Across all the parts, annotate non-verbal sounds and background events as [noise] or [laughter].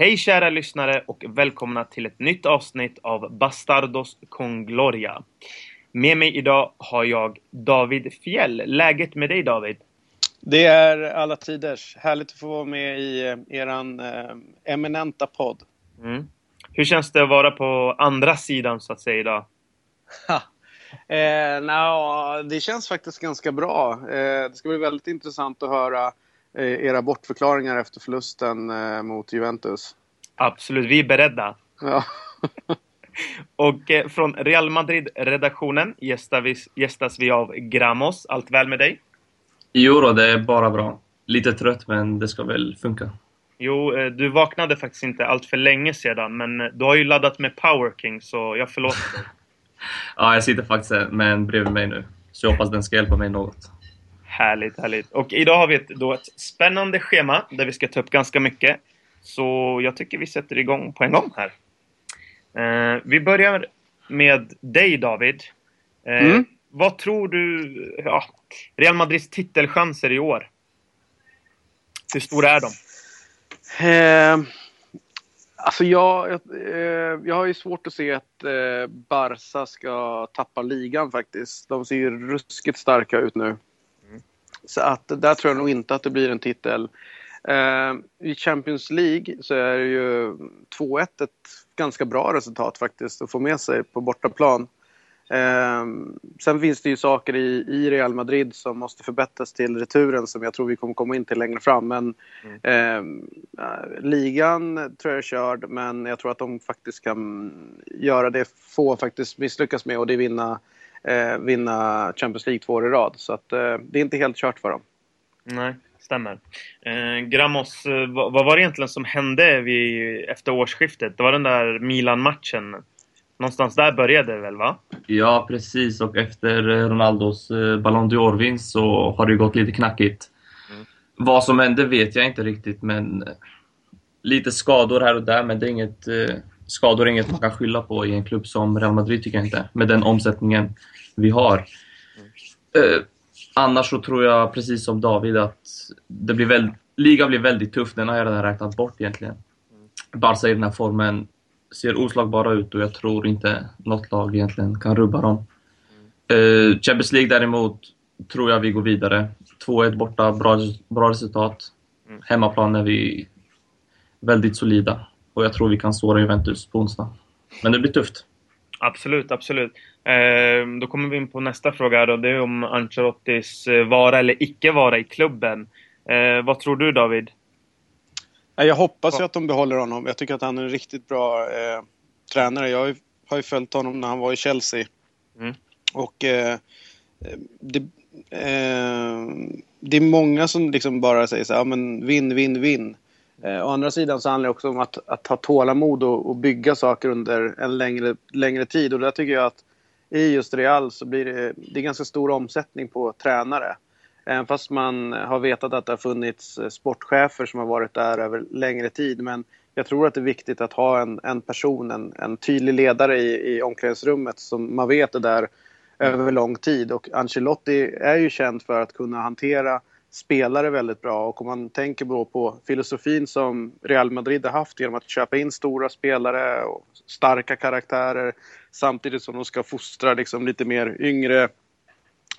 Hej kära lyssnare och välkomna till ett nytt avsnitt av Bastardos con Gloria. Med mig idag har jag David Fjell. Läget med dig David? Det är alla tiders. Härligt att få vara med i eh, eran eh, eminenta podd. Mm. Hur känns det att vara på andra sidan så att säga idag? eh, no, det känns faktiskt ganska bra. Eh, det ska bli väldigt intressant att höra era bortförklaringar efter förlusten eh, mot Juventus. Absolut, vi är beredda. Ja. [laughs] Och eh, från Real Madrid-redaktionen gästas vi, gästas vi av Gramos. Allt väl med dig? Jo då, det är bara bra. Lite trött, men det ska väl funka. Jo, eh, du vaknade faktiskt inte allt för länge sedan, men eh, du har ju laddat med Power King, så jag förlåter dig. [laughs] Ja, jag sitter faktiskt med en bredvid mig nu. Så jag hoppas den ska hjälpa mig något. Härligt, härligt. Och idag har vi ett, då ett spännande schema där vi ska ta upp ganska mycket. Så jag tycker vi sätter igång på en gång här. Eh, vi börjar med dig David. Eh, Mm. Vad tror du, ja, Real Madrids titelchanser i år? Hur stora är de? Eh, alltså jag, eh, jag har ju svårt att se att eh, Barca ska tappa ligan faktiskt. De ser ju ruskigt starka ut nu. Så att där tror jag nog inte att det blir en titel. Eh, I Champions League så är det ju 2-1 ett ganska bra resultat faktiskt att få med sig på bortaplan. Eh, sen finns det ju saker i, i Real Madrid som måste förbättras till returen som jag tror vi kommer komma in till längre fram. Men eh, ligan tror jag är körd, men jag tror att de faktiskt kan göra det få faktiskt misslyckas med och det är vinna, eh, vinna Champions League två år i rad. Så att, eh, det är inte helt kört för dem. Nej, stämmer. Eh, Gramos, eh, vad, vad var det egentligen som hände vid, efter årsskiftet? Det var den där Milan-matchen. Någonstans där började det väl, va? Ja, precis. Och efter eh, Ronaldos eh, Ballon d'Or-vinst så har det gått lite knackigt. Mm. Vad som hände vet jag inte riktigt, men eh, lite skador här och där, men det är inget, skador är inget man kan skylla på i en klubb som Real Madrid, tycker jag inte. Med den omsättningen vi har. Eh, annars så tror jag, precis som David, att det blir väl, ligan blir väldigt tuff. Den har jag redan räknat bort egentligen. Barca i den här formen ser oslagbara ut och jag tror inte något lag egentligen kan rubba dem. Eh, Champions League däremot tror jag vi går vidare. 2-1 borta, bra, bra resultat. Mm. Hemmaplan är vi väldigt solida och jag tror vi kan såra Juventus på onsdag. Men det blir tufft. Absolut, absolut. Eh, då kommer vi in på nästa fråga då. Det är om Ancelottis eh, vara eller icke vara i klubben. Eh, vad tror du David? Jag hoppas ju att de behåller honom. Jag tycker att han är en riktigt bra eh, tränare. Jag har ju, har ju följt honom när han var i Chelsea. Mm. Och eh, det, eh, det är många som liksom bara säger så här, ja, men vinn, vinn, vinn. Eh, å andra sidan så handlar det också om att, att ha tålamod och, och bygga saker under en längre, längre tid. Och där tycker jag att i just Real så blir det, det ganska stor omsättning på tränare. Även fast man har vetat att det har funnits eh, sportchefer som har varit där över längre tid. Men jag tror att det är viktigt att ha en, en person, en, en tydlig ledare i, i omklädningsrummet som man vet är där över lång tid. Och Ancelotti är ju känd för att kunna hantera spelare väldigt bra. Och om man tänker på, på filosofin som Real Madrid har haft genom att köpa in stora spelare och starka karaktärer samtidigt som de ska fostra liksom lite mer yngre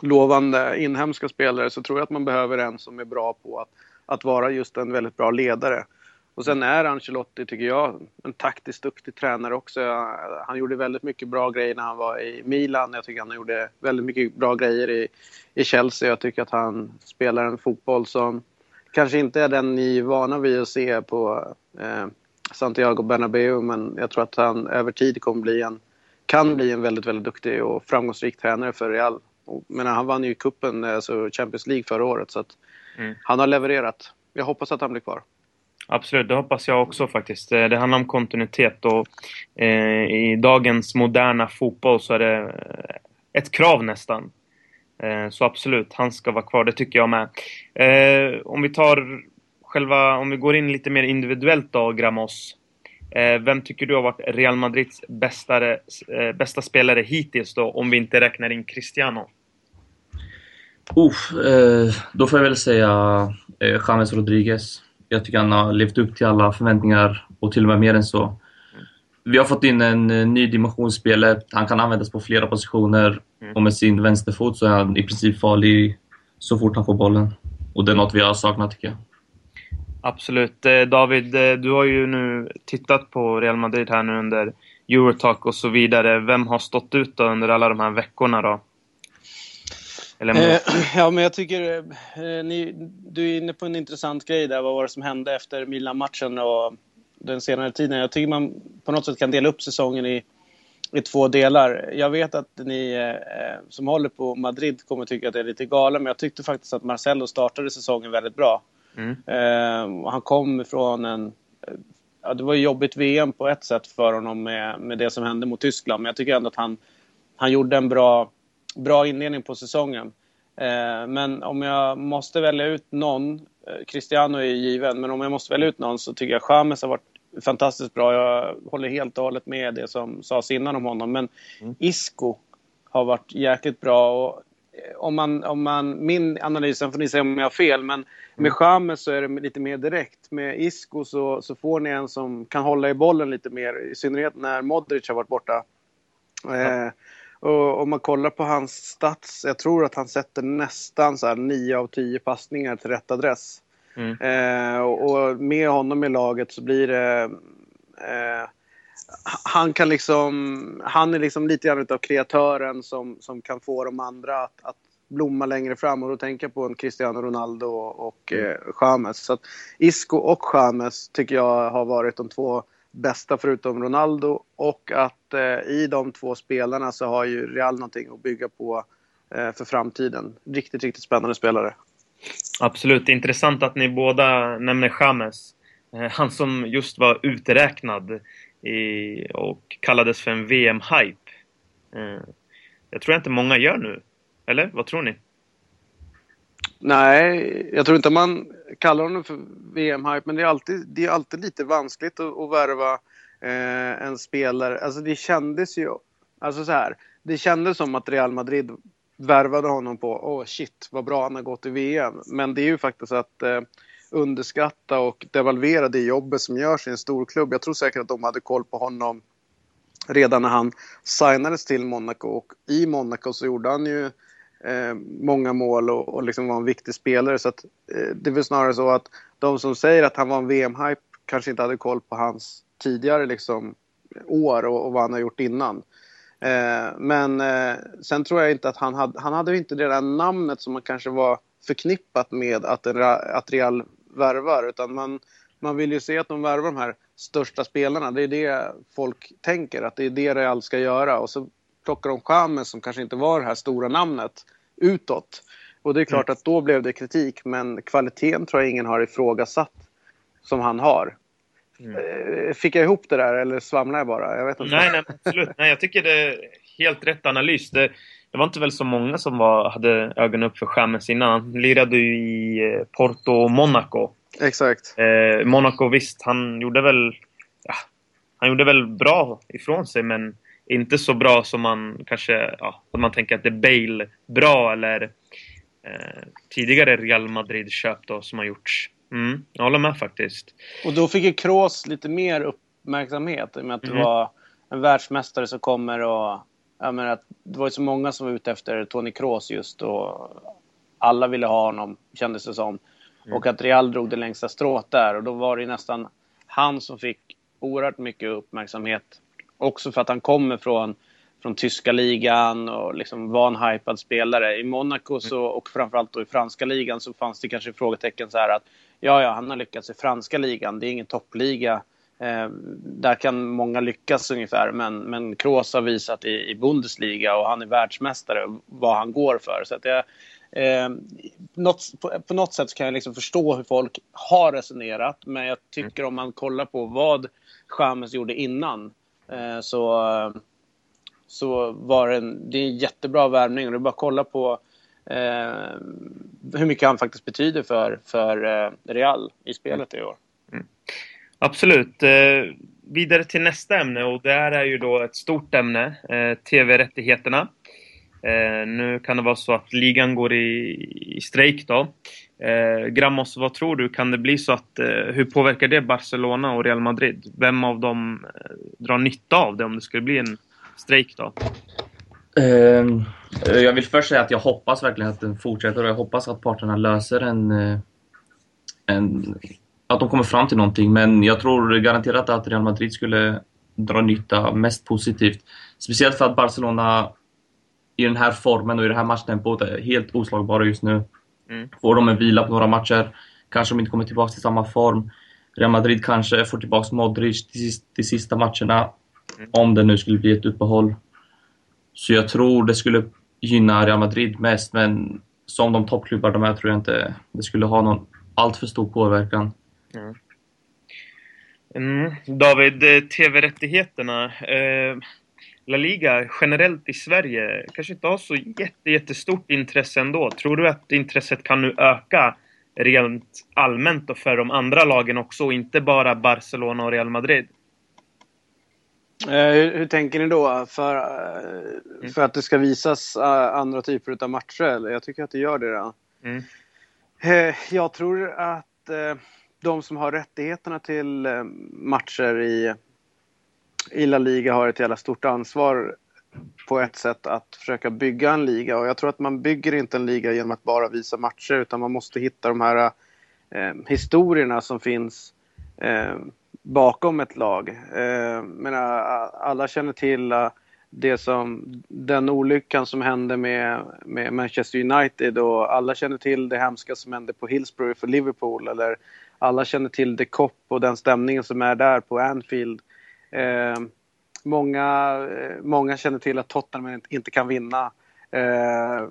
lovande inhemska spelare så tror jag att man behöver en som är bra på att, att vara just en väldigt bra ledare. Och sen är Ancelotti, tycker jag, en taktiskt duktig tränare också. Han gjorde väldigt mycket bra grejer när han var i Milan. Jag tycker han gjorde väldigt mycket bra grejer i, i Chelsea. Jag tycker att han spelar en fotboll som kanske inte är den ni är vana vid att se på eh, Santiago Bernabéu men jag tror att han över tid kommer bli en, kan bli en väldigt, väldigt duktig och framgångsrik tränare för Real. Och- Men han vann ju kuppen, alltså Champions League förra året så att Mm. han har levererat. Jag hoppas att han blir kvar. Absolut, det hoppas jag också faktiskt. Eh, Det handlar om kontinuitet och eh, i dagens moderna fotboll så är det eh, ett krav nästan. Eh, så absolut, han ska vara kvar, det tycker jag med. Eh, om vi tar själva, om vi går in lite mer individuellt då, Gramos. Eh, vem tycker du har varit Real Madrids bästa, eh, bästa spelare hittills då, om vi inte räknar in Cristiano? Uff, eh, då får jag väl säga eh, James Rodriguez. Jag tycker han har levt upp till alla förväntningar och till och med mer än så. Vi har fått in en eh, ny dimension i spelet. Han kan användas på flera positioner mm. och med sin vänsterfot så är han i princip farlig så fort han får bollen. Och det är något vi har saknat tycker jag. Absolut. Eh, David, eh, du har ju nu tittat på Real Madrid här nu under Eurotalk och så vidare. Vem har stått ut under alla de här veckorna då? Eh, [clears throat] ja, men jag tycker ni, du är inne på en intressant grej där. Vad var det som hände efter Milan-matchen och den senare tiden? Jag tycker man på något sätt kan dela upp säsongen i, i två delar. Jag vet att ni eh, som håller på Madrid kommer tycka att det är lite galet, men jag tyckte faktiskt att Marcelo startade säsongen väldigt bra. Mm. Eh, han kom från en... Ja, det var ju jobbigt VM på ett sätt för honom med, med det som hände mot Tyskland, men jag tycker ändå att han, han gjorde en bra bra inledning på säsongen. Eh, men om jag måste välja ut någon, eh, Cristiano är given, men om jag måste välja ut någon så tycker jag Chamez har varit fantastiskt bra. Jag håller helt och hållet med det som sades innan om honom. Men mm. Isco har varit jäkligt bra. Och eh, om man, om man, min analys, sen får ni säga om jag har fel, men med Chamez så är det lite mer direkt. Med Isco så, så får ni en som kan hålla i bollen lite mer, i synnerhet när Modric har varit borta. Ja. Eh, och om man kollar på hans stats, jag tror att han sätter nästan så här 9 av 10 passningar till rätt adress. Mm. Eh, och med honom i laget så blir det... Eh, han kan liksom... Han är liksom lite grann av kreatören som, som kan få de andra att, att blomma längre fram. Och då tänker jag på en Cristiano Ronaldo och mm. eh, James. Så att Isco och James tycker jag har varit de två bästa förutom Ronaldo och att eh, i de två spelarna så har ju Real någonting att bygga på eh, för framtiden. Riktigt, riktigt spännande spelare. Absolut. Intressant att ni båda nämner James. Eh, han som just var uträknad i, och kallades för en VM-hype. Eh, jag tror inte många gör nu. Eller? Vad tror ni? Nej, jag tror inte man kallar honom för VM-hype, men det är alltid, det är alltid lite vanskligt att, att värva eh, en spelare. Alltså det kändes ju, alltså så här, det kändes som att Real Madrid värvade honom på, åh oh shit vad bra han har gått i VM. Men det är ju faktiskt att eh, underskatta och devalvera det jobbet som görs i en stor klubb. Jag tror säkert att de hade koll på honom redan när han signades till Monaco och i Monaco så gjorde han ju eh, många mål och, och liksom var en viktig spelare. Så att, eh, det är väl snarare så att de som säger att han var en VM-hype kanske inte hade koll på hans tidigare liksom, år och, och vad han har gjort innan. Eh, men eh, sen tror jag inte att han hade, han hade inte det där namnet som man kanske var förknippat med att, att Real värvar. Utan man, man vill ju se att de värvar de här största spelarna. Det är det folk tänker, att det är det Real ska göra. Och så plockar de Chamez som kanske inte var det här stora namnet utåt. Och det är klart mm. att då blev det kritik, men kvaliteten tror jag ingen har ifrågasatt som han har. Mm. Eh, fick jag ihop det där eller svamlar jag bara? Jag vet inte. Nej, nej, absolut. Nej, jag tycker det är helt rätt analys. Det, det var inte väl så många som var, hade ögonen upp för Chamez innan. Han lirade ju i eh, Porto och Monaco. Exakt. Eh, Monaco, visst, han gjorde väl... Ja, han gjorde väl bra ifrån sig, men inte så bra som man kanske, ja, som man tänker att det är Bale bra eller eh, tidigare Real Madrid-köp då som har gjorts. Mm, jag håller med faktiskt. Och då fick ju Kroos lite mer uppmärksamhet i och med att mm. det var en världsmästare som kommer och jag menar att det var ju så många som var ute efter Toni Kroos just och alla ville ha honom kändes det som. Mm. Och att Real drog det längsta strået där och då var det ju nästan han som fick oerhört mycket uppmärksamhet Också för att han kommer från, från tyska ligan och liksom var en hypad spelare. I Monaco så, och framförallt då i franska ligan så fanns det kanske frågetecken så här att ja, ja, han har lyckats i franska ligan. Det är ingen toppliga. Eh, där kan många lyckas ungefär, men, men Kroos har visat i, i Bundesliga och han är världsmästare vad han går för. Så att jag, eh, något, på, på, något sätt kan jag liksom förstå hur folk har resonerat, men jag tycker om man kollar på vad Chamez gjorde innan Eh, så, så var det en, det är en jättebra värvning. Det är bara att kolla på eh, hur mycket han faktiskt betyder för, för eh, Real i spelet i år. Mm. mm. Absolut. Eh, vidare till nästa ämne och det här är ju då ett stort ämne, eh, TV-rättigheterna. Eh, nu kan det vara så att ligan går i, i strejk då. Eh, Gramos, vad tror du? Kan det bli så att... Eh, hur påverkar det Barcelona och Real Madrid? Vem av dem eh, drar nytta av det om det skulle bli en strejk då? Uh, jag vill först säga att jag hoppas verkligen att den fortsätter och jag hoppas att parterna löser en, eh, en... Att de kommer fram till någonting, men jag tror garanterat att Real Madrid skulle dra nytta mest positivt. Speciellt för att Barcelona i den här formen och i det här matchtempot är helt oslagbara just nu. Mm. Får de en vila på några matcher, kanske de inte kommer tillbaka till samma form. Real Madrid kanske får tillbaka Modric till, till sista matcherna, mm. om det nu skulle bli ett uppehåll. Så jag tror det skulle gynna Real Madrid mest, men som de toppklubbar de är tror jag inte det skulle ha någon alltför stor påverkan. Mm. Mm. David, eh, TV-rättigheterna. Eh, La Liga generellt i Sverige kanske inte har så jätte, jättestort intresse ändå. Tror du att intresset kan nu öka rent allmänt och för de andra lagen också och inte bara Barcelona och Real Madrid? Eh, hur, hur, tänker ni då? För, eh, för att det ska visas andra typer av matcher? Eller? Jag tycker att det gör det. Då. Mm. Jag tror att de som har rättigheterna till eh, matcher i i La Liga har ett jävla stort ansvar på ett sätt att försöka bygga en liga och jag tror att man bygger inte en liga genom att bara visa matcher utan man måste hitta de här eh, historierna som finns eh, bakom ett lag. Eh, menar, eh, alla känner till eh, det som, den olyckan som hände med, med Manchester United och alla känner till det hemska som hände på Hillsborough för Liverpool eller alla känner till The Cop och den stämningen som är där på Anfield. Eh, många, eh, många känner till att Tottenham inte kan vinna. Eh,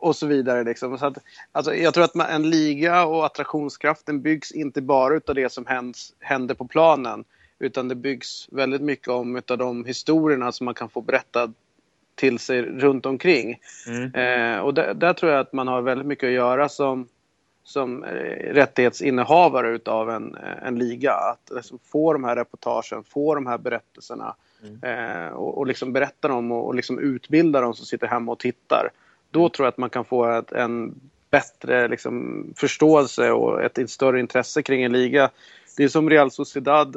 och så vidare. Liksom. Så att, alltså, jag tror att man, en liga och attraktionskraften byggs inte bara av det som händs, händer på planen. Utan det byggs väldigt mycket om utav de historierna som man kan få berättad till sig runt omkring. Mm. Eh, och där, där, tror jag att man har väldigt mycket att göra som, som eh, rättighetsinnehavare utav en, eh, en liga. Att liksom få de här reportagen, få de här berättelserna mm. eh, och, och liksom berätta dem och, och liksom utbilda dem som sitter hemma och tittar. Då mm. tror jag att man kan få ett, en bättre liksom, förståelse och ett, ett större intresse kring en liga. Det är som Real Sociedad.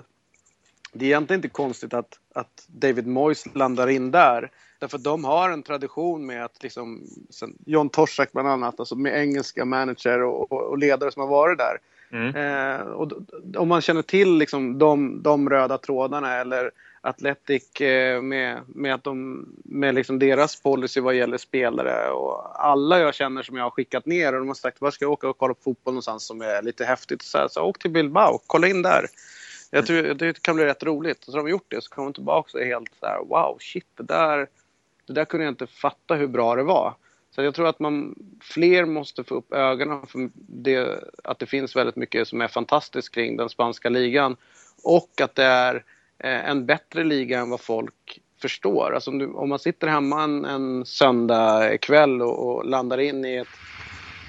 Det är egentligen inte konstigt att, att David Moyes landar in där. Därför att de har en tradition med att liksom, John Torsak bland annat, alltså med engelska manager och, och, ledare som har varit där. Mm. Eh, och om man känner till liksom de, de röda trådarna eller Atletic eh, med, med, att de, med liksom deras policy vad gäller spelare och alla jag känner som jag har skickat ner och de har sagt var ska jag åka och kolla på fotboll någonstans som är lite häftigt. Så, här, så åk till Bilbao, kolla in där. Jag tror det kan bli rätt roligt. Och så har de gjort det så kommer de tillbaka och är helt så här, wow, shit, det där, det där kunde jag inte fatta hur bra det var. Så jag tror att man, fler måste få upp ögonen för det, att det finns väldigt mycket som är fantastiskt kring den spanska ligan. Och att det är eh, en bättre liga än vad folk förstår. Alltså om, du, om man sitter hemma en, en söndag kväll och, och, landar in i, ett,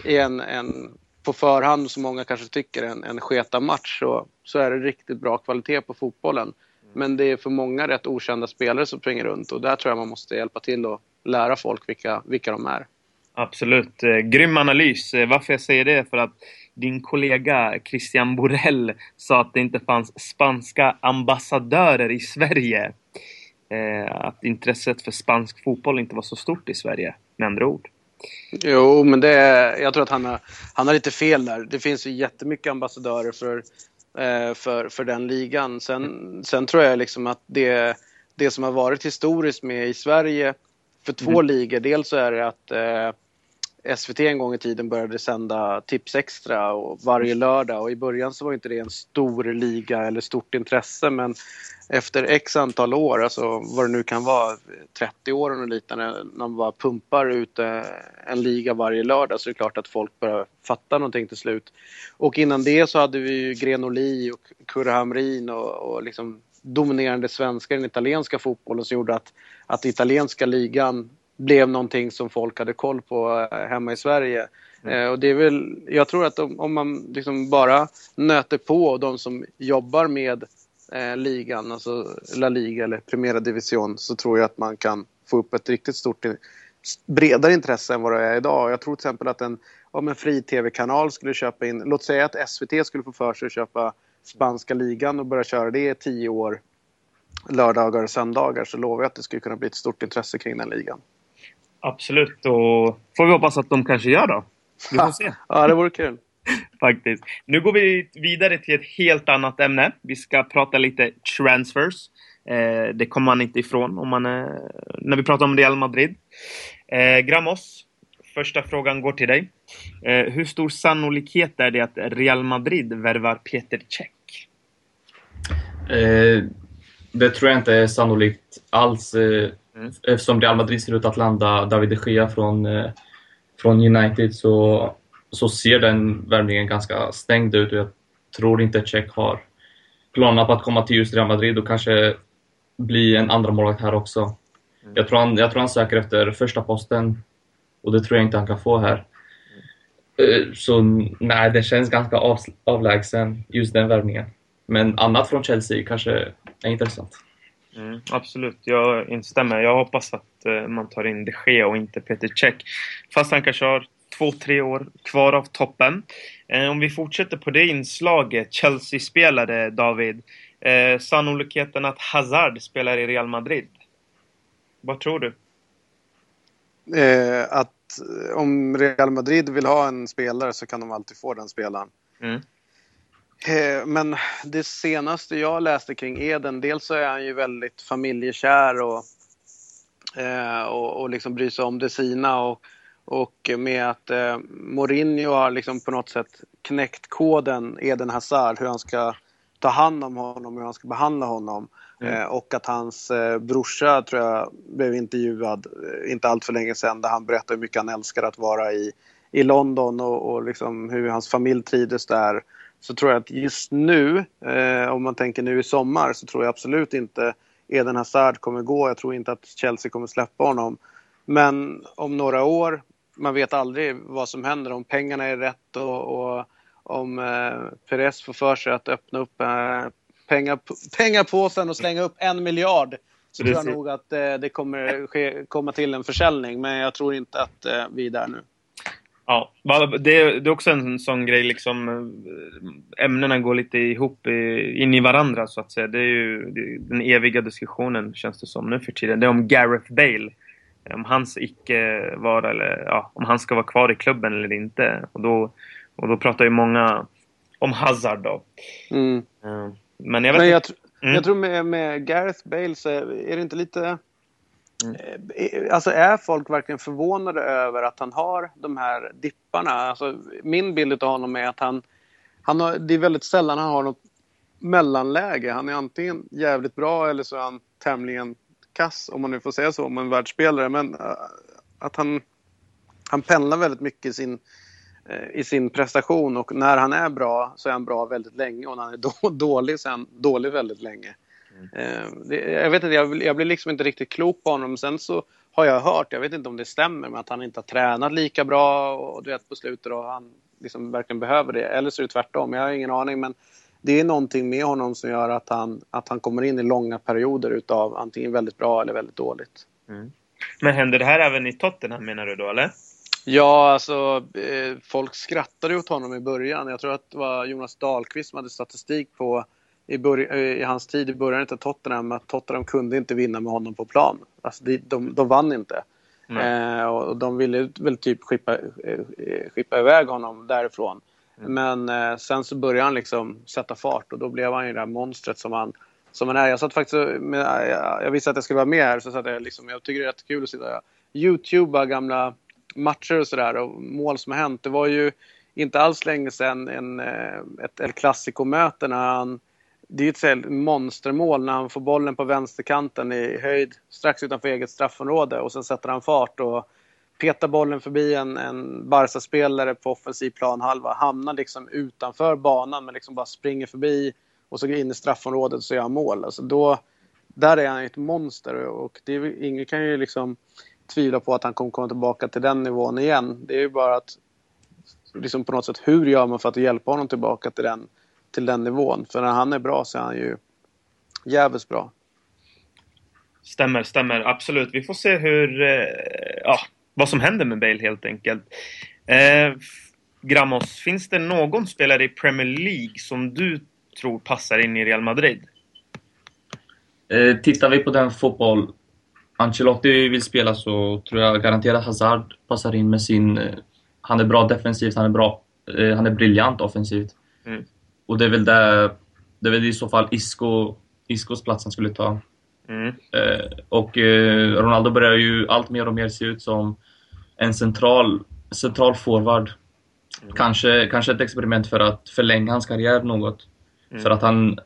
i en, en, på förhand, som många kanske tycker, en, en sketa match så, så är det riktigt bra kvalitet på fotbollen. Men det är för många rätt okända spelare som springer runt och där tror jag man måste hjälpa till och lära folk vilka, vilka de är. Absolut. Eh, grym analys. Eh, varför jag säger det är för att din kollega Christian Borell sa att det inte fanns spanska ambassadörer i Sverige. Eh, att intresset för spansk fotboll inte var så stort i Sverige, med andra ord. Jo, men det jag tror att han har, han har lite fel där. Det finns ju jättemycket ambassadörer för för, för den ligan. Sen, sen tror jag liksom att det, det som har varit historiskt med i Sverige för två mm. ligor, dels så är det att eh, SVT en gång i tiden började sända Tips Extra och varje lördag och i början så var inte det en stor liga eller stort intresse men efter x antal år, alltså vad det nu kan vara, 30 år och liknande, när man bara pumpar ut eh, en liga varje lördag så är det klart att folk börjar fatta någonting till slut. Och innan det så hade vi ju Grenoli och Kurre Hamrin och, och liksom dominerande svenskar i den italienska fotbollen som gjorde att, att italienska ligan blev någonting som folk hade koll på eh, hemma i Sverige. Mm. Eh, och det är väl, jag tror att om, om man liksom bara nöter på de som jobbar med eh, ligan, alltså La Liga eller Primera Division, så tror jag att man kan få upp ett riktigt stort bredare intresse än vad det är idag. Jag tror till exempel att en, om en fri-tv-kanal skulle köpa in, låt säga att SVT skulle få för sig att köpa spanska ligan och börja köra det i tio år, lördagar och söndagar, så lovar jag att det skulle kunna bli ett stort intresse kring den ligan. Absolut, och får vi hoppas att de kanske gör då. Vi får [laughs] se. ja, det vore kul. [laughs] Faktiskt. Nu går vi vidare till ett helt annat ämne. Vi ska prata lite transfers. Eh, det kommer man inte ifrån om man, eh, när vi pratar om Real Madrid. Eh, Gramos, första frågan går till dig. Eh, hur stor sannolikhet är det att Real Madrid värvar Peter Cech? Eh, det tror jag inte är sannolikt alls. Mm. Eftersom Real Madrid ser ut att landa David de Gea från, eh, från United så, så ser den värvningen ganska stängd ut. Jag tror inte Cech har planer på att komma till just Real Madrid och kanske bli en andra målvakt här också. Mm. Jag, tror han, jag tror han söker efter första posten och det tror jag inte han kan få här. Mm. Så nej, det känns ganska av, avlägsen, just den värvningen. Men annat från Chelsea kanske är intressant. Mm, absolut, jag instämmer. Jag hoppas att uh, man tar in de Gea och inte Peter Cech. Fast han kanske har två, tre år kvar av toppen. Uh, om vi fortsätter på det inslaget, Chelsea-spelare David. Uh, sannolikheten att Hazard spelar i Real Madrid. Vad tror du? att om Real Madrid vill ha en spelare så kan de alltid få den spelaren. Mm. Eh, men det senaste jag läste kring Eden, dels så är han ju väldigt familjekär och, eh, och, och liksom bryr sig om det sina. Och, och med att eh, Mourinho har liksom på något sätt knäckt koden Eden Hazard, hur han ska ta hand om honom, hur han ska behandla honom. Mm. Eh, och att hans eh, brorsa, tror jag, blev intervjuad eh, inte allt för länge sedan där han berättade hur mycket han älskar att vara i, i London och, och liksom hur hans familj trivdes där så tror jag att just nu, eh, om man tänker nu i sommar, så tror jag absolut inte Eden Hazard kommer gå. Jag tror inte att Chelsea kommer släppa honom. Men om några år, man vet aldrig vad som händer, om pengarna är rätt och, och om eh, Perez får för sig att öppna upp eh, pengar, pengapåsen och slänga upp en miljard så Precis. tror jag nog att eh, det kommer ske, komma till en försäljning. Men jag tror inte att eh, vi är där nu. Ja, det är, också en sån grej liksom. Eh, ämnena går lite ihop in i varandra så att säga. Det är ju den eviga diskussionen känns det som nu för tiden. Det är om Gareth Bale. Om hans icke vara eller ja, om han ska vara kvar i klubben eller inte. Och då, och då pratar ju många om Hazard då. Mm. Men jag vet Men jag, tr mm. jag tror med, med Gareth Bale så är det inte lite Mm. Eh, alltså är folk verkligen förvånade över att han har de här dipparna? Alltså, min bild av honom är att han, han har, det är väldigt sällan han har något mellanläge. Han är antingen jävligt bra eller så är han tämligen kass, om man nu får säga så om en världsspelare. Men eh, att han, han pendlar väldigt mycket i sin, eh, i sin prestation och när han är bra så är han bra väldigt länge och när han är då, [laughs] dålig så är han dålig väldigt länge. Mm. Det, jag vet inte, jag, jag blir liksom inte riktigt klok på honom. Sen så har jag hört, jag vet inte om det stämmer, men att han inte har tränat lika bra och du vet på slutet och han liksom verkligen behöver det. Eller så är det tvärtom, jag har ingen aning. Men det är någonting med honom som gör att han, att han kommer in i långa perioder utav antingen väldigt bra eller väldigt dåligt. Mm. Men händer det här även i Tottenham menar du då, eller? Ja, alltså eh, folk skrattade åt honom i början. Jag tror att det var Jonas Dahlqvist som hade statistik på i, början, i hans tid i början av Tottenham att Tottenham kunde inte vinna med honom på plan. Alltså de, de, de vann inte. Eh, och de ville väl typ skippa, eh, skippa iväg honom därifrån. Mm. Men eh, sen så började han liksom sätta fart och då blev han ju det där monstret som han, som han är. Jag satt faktiskt med, jag, jag visste att jag skulle vara med här så satt jag liksom, jag tycker det är rätt kul att sitta och youtuba gamla matcher och sådär och mål som har hänt. Det var ju inte alls länge sedan en, eh, ett El Clasico-möte när han det är ett monstermål när han får bollen på vänsterkanten i höjd strax utanför eget straffområde och sen sätter han fart och petar bollen förbi en, en Barca-spelare på offensiv planhalva. Hamnar liksom utanför banan men liksom bara springer förbi och så går in i straffområdet och så gör han mål. Alltså då, där är han ett monster och det är, ingen kan ju liksom tvivla på att han kommer komma tillbaka till den nivån igen. Det är ju bara att liksom på något sätt, hur gör man för att hjälpa honom tillbaka till den till den nivån. För när han är bra så är han ju jävligt bra. Stämmer, stämmer. Absolut. Vi får se hur, eh, ja, vad som händer med Bale helt enkelt. Eh, Gramos, finns det någon spelare i Premier League som du tror passar in i Real Madrid? Eh, tittar vi på den fotboll Ancelotti vill spela så tror jag garanterat Hazard passar in med sin... Eh, han är bra defensivt, han är bra... Eh, han är briljant offensivt. Mm. Och det är väl där... Det är väl i så fall Isco, Iscos plats han skulle ta. Mm. Eh, och eh, Ronaldo börjar ju allt mer och mer se ut som en central, central forward. Mm. Kanske, kanske ett experiment för att förlänga hans karriär något. Mm. För att han,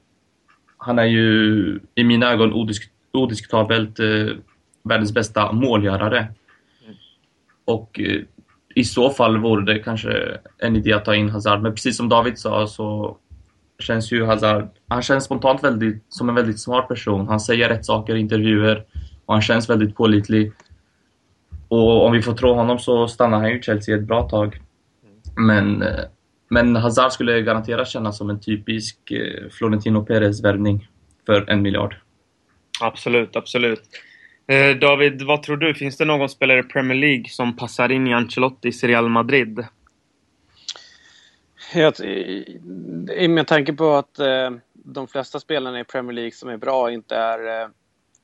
han är ju i mina ögon odisk, odiskutabelt eh, världens bästa målgörare. Mm. Och eh, i så fall vore det kanske en idé att ta in Hazard. Men precis som David sa så känns ju Hazard, han känns spontant väldigt, som en väldigt smart person. Han säger rätt saker i intervjuer och han känns väldigt pålitlig. Och om vi får tro honom så stannar han ju Chelsea ett bra tag. Men, eh, men Hazard skulle garanterat kännas som en typisk eh, Florentino Perez-värvning för en miljard. Absolut, absolut. Eh, David, vad tror du? Finns det någon spelare i Premier League som passar in i Ancelottis Real Madrid? Jag, med tanke på att eh, de flesta spelarna i Premier League som är bra inte är eh,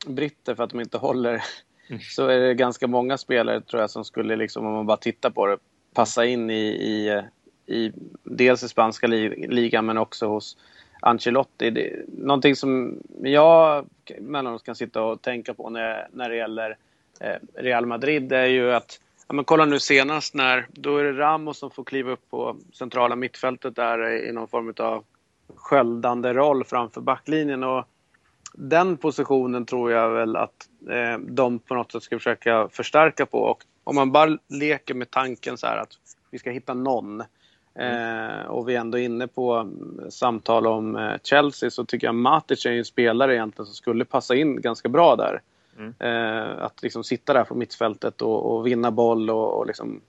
britter för att de inte håller mm. så är det ganska många spelare tror jag som skulle, liksom, om man bara tittar på det, passa in i, i, eh, i dels i spanska ligan men också hos Ancelotti. Det, någonting som jag emellanåt kan sitta och tänka på när, när det gäller eh, Real Madrid är ju att Ja, men kolla nu senast när, då är det Ramos som får kliva upp på centrala mittfältet där i någon form av sköldande roll framför backlinjen. Och den positionen tror jag väl att eh, de på något sätt ska försöka förstärka på. Och om man bara leker med tanken så här att vi ska hitta någon eh, och vi är ändå inne på samtal om eh, Chelsea så tycker jag Matic är en spelare egentligen som skulle passa in ganska bra där. Mm. Eh, att liksom sitta där på mittfältet och, och vinna boll och, och liksom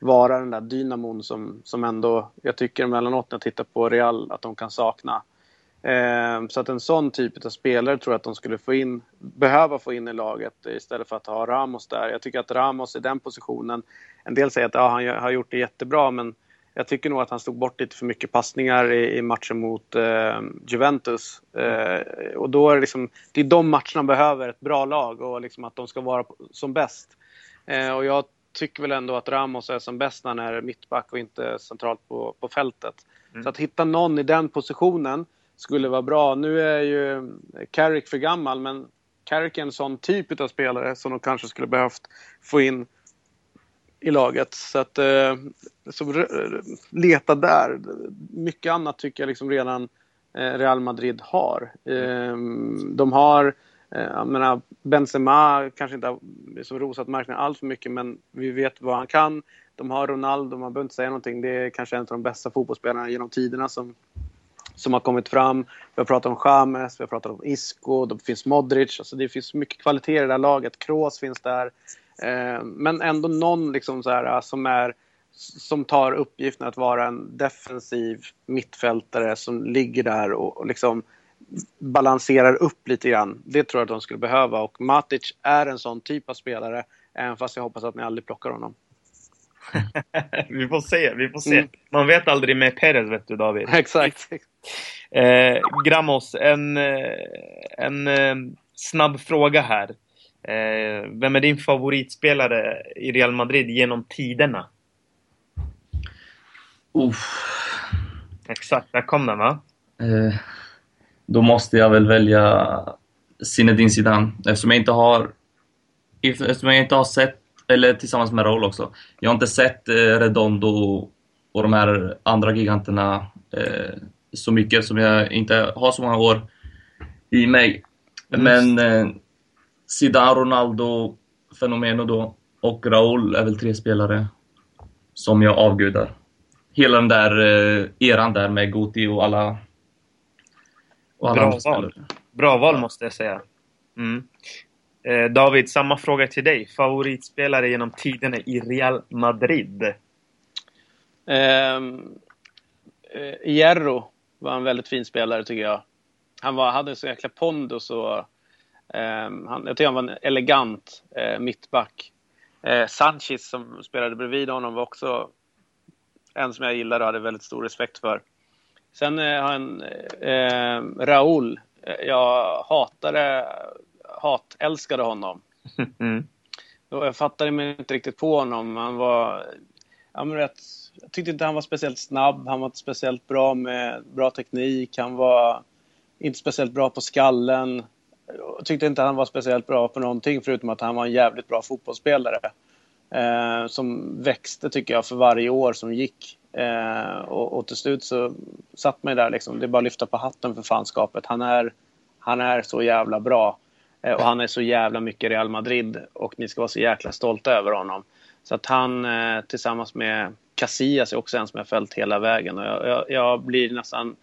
vara den där dynamon som, som ändå, jag tycker emellanåt när jag tittar på Real, att de kan sakna. Eh, så att en sån typ av spelare tror jag att de skulle få in, behöva få in i laget istället för att ha Ramos där. Jag tycker att Ramos i den positionen, en del säger att ja, han har gjort det jättebra men jag tycker nog att han stod bort lite för mycket passningar i, i matchen mot eh, Juventus. Eh, och då är det liksom, det är de matcherna behöver ett bra lag och liksom att de ska vara som bäst. Eh, och jag tycker väl ändå att Ramos är som bäst när han är mittback och inte centralt på, på fältet. Mm. Så att hitta någon i den positionen skulle vara bra. Nu är ju Carrick för gammal men Carrick är en sån typ av spelare som de kanske skulle behövt få in i laget. Så att eh, så leta där. Mycket annat tycker jag liksom redan eh, Real Madrid har. Eh, de har eh, jag menar, Benzema kanske inte har liksom rosat marknaden allt för mycket men vi vet vad han kan. De har Ronaldo, man behöver inte säga någonting. Det är kanske en av de bästa fotbollsspelarna genom tiderna som, som har kommit fram. Vi har pratat om James, vi har pratat om Isco, det finns Modric. Alltså det finns mycket kvalitet i det där laget. Kroos finns där. Eh, men ändå någon liksom så här, som, är, som tar uppgiften att vara en defensiv mittfältare som ligger där och, och liksom balanserar upp lite grann. Det tror jag att de skulle behöva och Matic är en sån typ av spelare även fast jag hoppas att ni aldrig plockar honom. [laughs] vi får se, vi får se. Mm. Man vet aldrig med Perez vet du David. [laughs] Exakt. Eh, Gramos, en, eh, en eh, snabb fråga här. Eh, vem är din favoritspelare i Real Madrid genom tiderna? Uff. Exakt, där kom den va? Eh, då måste jag väl välja Zinedine Zidane eftersom jag inte har eftersom jag inte har sett, eller tillsammans med Raul också, jag har inte sett eh, Redondo och de här andra giganterna eh, så mycket som jag inte har så många år i mig. Men eh, Zidane, Ronaldo, Fenomeno då och Raúl är väl tre spelare som jag avgudar. Hela den där eh, eran där med Guti och alla... Och alla Bra val. Bra val måste jag säga. Mm. Eh, David, samma fråga till dig. Favoritspelare genom tiderna i Real Madrid? Ehm, eh, Hierro var en väldigt fin spelare tycker jag. Han var, hade så jäkla pondus och han, jag tycker han var en elegant uh, mittback. Uh, Sanchez som spelade bredvid honom var också en som jag gillar och hade väldigt stor respekt för. Sen har han eh, Raúl. Jag hatade, hatälskade honom. Mm. Jag fattade mig inte riktigt på honom. Han var, men rätt, jag tyckte inte han var speciellt snabb. Han var inte speciellt bra med bra teknik. Han var inte speciellt bra på skallen. Jag tyckte inte han var speciellt bra på någonting förutom att han var en jävligt bra fotbollsspelare. Eh, som växte tycker jag för varje år som gick. Eh, och, och, till slut så satt man där liksom. Det är bara att lyfta på hatten för fanskapet. Han är, han är så jävla bra. Eh, och han är så jävla mycket Real Madrid och ni ska vara så jäkla stolta över honom. Så att han eh, tillsammans med Casillas är också en som jag följt hela vägen. Och jag, jag, jag, blir nästan,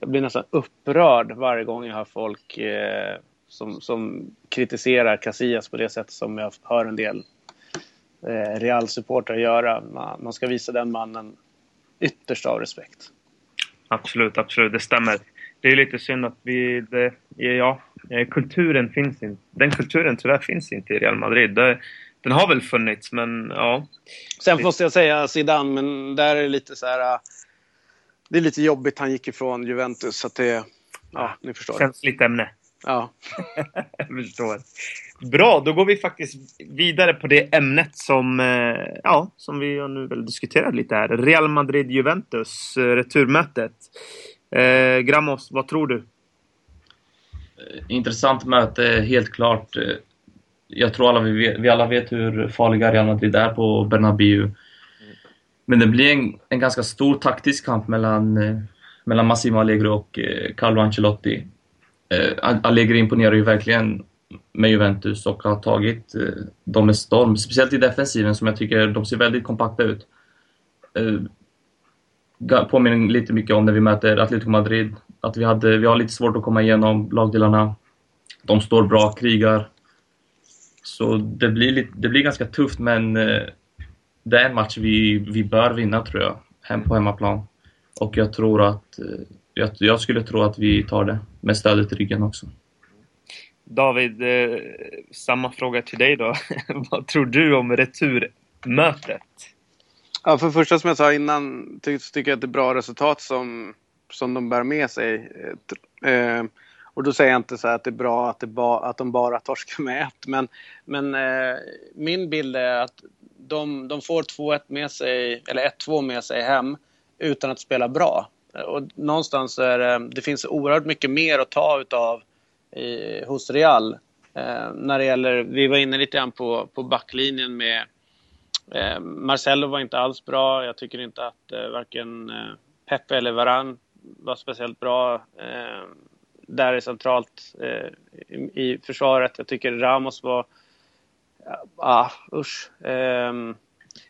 jag blir nästan upprörd varje gång jag hör folk eh, som, som kritiserar Casillas på det sätt som jag hör en del eh, Real-supportrar göra. Man, man ska visa den mannen ytterst av respekt. Absolut, absolut. Det stämmer. Det är lite synd att vi... Det, ja, kulturen finns inte. Den kulturen tyvärr finns inte i Real Madrid. Det, den har väl funnits, men ja. Sen måste jag säga Zidane, men där är det lite så här... Det är lite jobbigt. Han gick ifrån Juventus, så att det... Ja, ni förstår. Känsligt ämne. Ja. [laughs] jag förstår. Bra, då går vi faktiskt vidare på det ämnet som, eh, ja, som vi nu väl diskuterat lite här. Real Madrid-Juventus, eh, returmötet. Eh, Gramos, vad tror du? Intressant möte, helt klart. Jag tror alla vi, vet, vi alla vet hur farliga Real Madrid är på Bernabéu. Men det blir en, en ganska stor taktisk kamp mellan, mellan Massimo Allegro och Carlo Ancelotti. Eh, Allegri imponerar ju verkligen med Juventus och har tagit eh, dem med storm. Speciellt i defensiven som jag tycker de ser väldigt kompakta ut. Eh, påminner lite mycket om när vi möter Atletico Madrid. Att vi, hade, vi har lite svårt att komma igenom lagdelarna. De står bra, krigar. Så det blir, lite, det blir ganska tufft men eh, det är en match vi, vi bör vinna tror jag. Hem på hemmaplan. Och jag tror att eh, jag, jag skulle tro att vi tar det med stödet i ryggen också. David, eh, samma fråga till dig då. [laughs] Vad tror du om returmötet? Ja, för det första som jag sa innan ty tycker jag att det är bra resultat som, som de bär med sig. Eh, och då säger jag inte så att det är bra att, det ba, att de bara torskar med ett. Men, men eh, min bild är att de, de får 2-1 med sig, eller 1-2 med sig hem utan att spela bra. Eh, och någonstans är det, det finns oerhört mycket mer att ta utav i, hos Real. Eh, när det gäller, vi var inne lite grann på, på backlinjen med eh, Marcelo var inte alls bra. Jag tycker inte att eh, varken eh, Pepe eller Varan var speciellt bra eh, där är centralt eh, i, i, försvaret. Jag tycker Ramos var... Ja, ah, usch. Eh,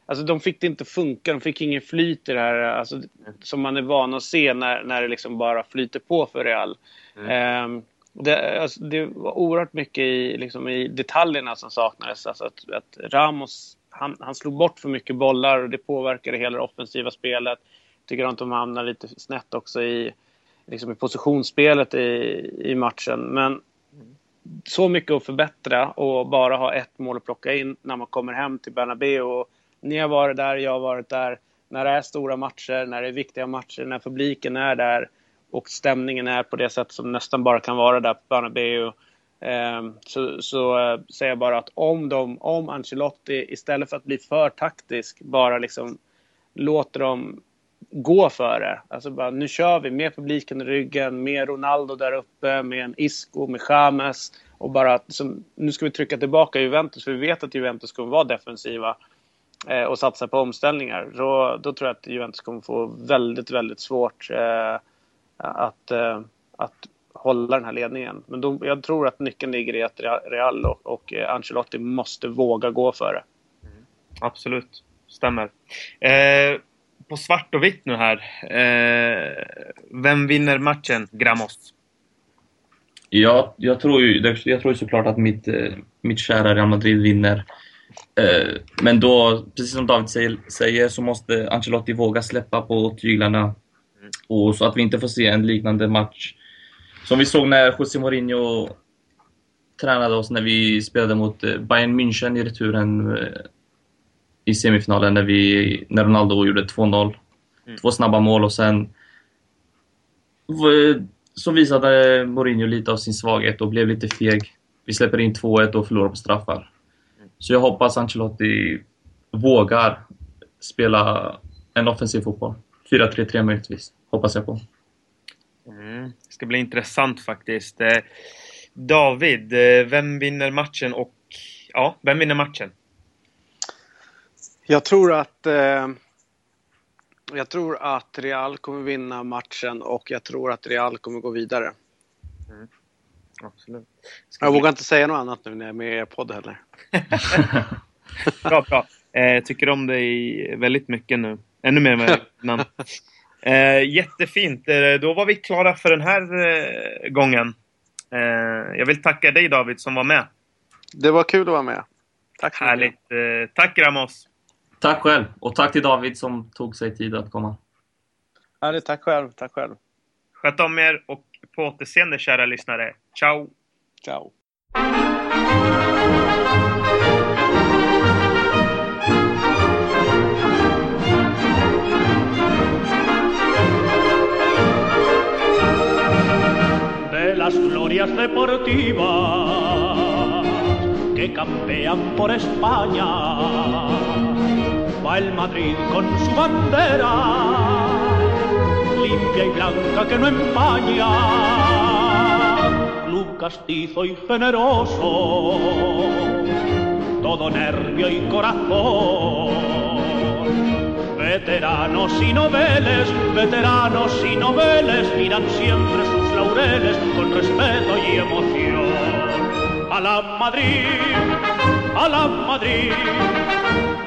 alltså de fick det inte funka. De fick ingen flyt i det här alltså, som man är van att se när, när det liksom bara flyter på för Real. Mm. Det, alltså, det var oerhört mycket i, liksom, i detaljerna som saknades. Alltså att, att Ramos han, han, slog bort för mycket bollar och det påverkade hela det offensiva spelet. Tycker att de hamnar lite snett också i, liksom i positionsspelet i, i matchen. Men så mycket att förbättra och bara ha ett mål att plocka in när man kommer hem till Bernabéu. Ni har varit där, jag har varit där. När det är stora matcher, när det är viktiga matcher, när publiken är där och stämningen är på det sätt som nästan bara kan vara där på Bernabéu. Ehm, så, så eh, säger jag bara att om, de, om Ancelotti istället för att bli för taktisk bara liksom låter dem gå för det. Alltså bara, nu kör vi med publiken i ryggen, med Ronaldo där uppe, med en Isco, med James. Och bara som, nu ska vi trycka tillbaka Juventus, för vi vet att Juventus kommer vara defensiva eh, och satsa på omställningar. Då, då tror jag att Juventus kommer få väldigt, väldigt svårt eh, att, eh, att hålla den här ledningen. Men då, jag tror att nyckeln ligger i att Real och, och eh, Ancelotti måste våga gå för det. Mm. Absolut, stämmer. Eh, på svart och vitt nu här. Eh, vem vinner matchen, Gramos? Ja, jag tror ju jag tror såklart att mitt, mitt kära Real Madrid vinner. Men då, precis som David säger, så måste Ancelotti våga släppa på tyglarna och så att vi inte får se en liknande match som vi såg när José Mourinho tränade oss när vi spelade mot eh, Bayern München i returen eh, i semifinalen när, vi, när Ronaldo gjorde 2-0 Mm. Två snabba mål och sen så visade Mourinho lite av sin svaghet och blev lite feg. Vi släpper in 2-1 och förlorar på straffar. Så jag hoppas Ancelotti vågar spela en offensiv fotboll. 4-3-3 möjligtvis, hoppas jag på. Mm. Det ska bli intressant faktiskt. Eh, David, eh, vem vinner matchen och ja, vem vinner matchen? Jag tror att eh, jag tror att Real kommer vinna matchen och jag tror att Real kommer gå vidare. Mm. Absolut. Jag vågar inte säga något annat nu när jag är med i er podd heller. [laughs] bra, bra. Eh, tycker om dig väldigt mycket nu. Ännu mer än innan. [laughs] Eh, jättefint. Eh, då var vi klara för den här eh, gången. Eh, jag vill tacka dig David som var med. Det var kul att vara med. Tack så Härligt. mycket. Eh, tack Ramos. Tack själv. Och tack till David som tog sig tid att komma. Härligt. Tack själv. Tack själv. Sköt om er och på återseende kära lyssnare. Ciao! Ciao! las glorias deportivas que campean por España. Va el Madrid con su bandera, limpia y blanca que no empaña. Club castizo y generoso, todo nervio y corazón Veteranos y noveles, veteranos y noveles miran siempre sus laureles con respeto y emoción. A la Madrid, a la Madrid,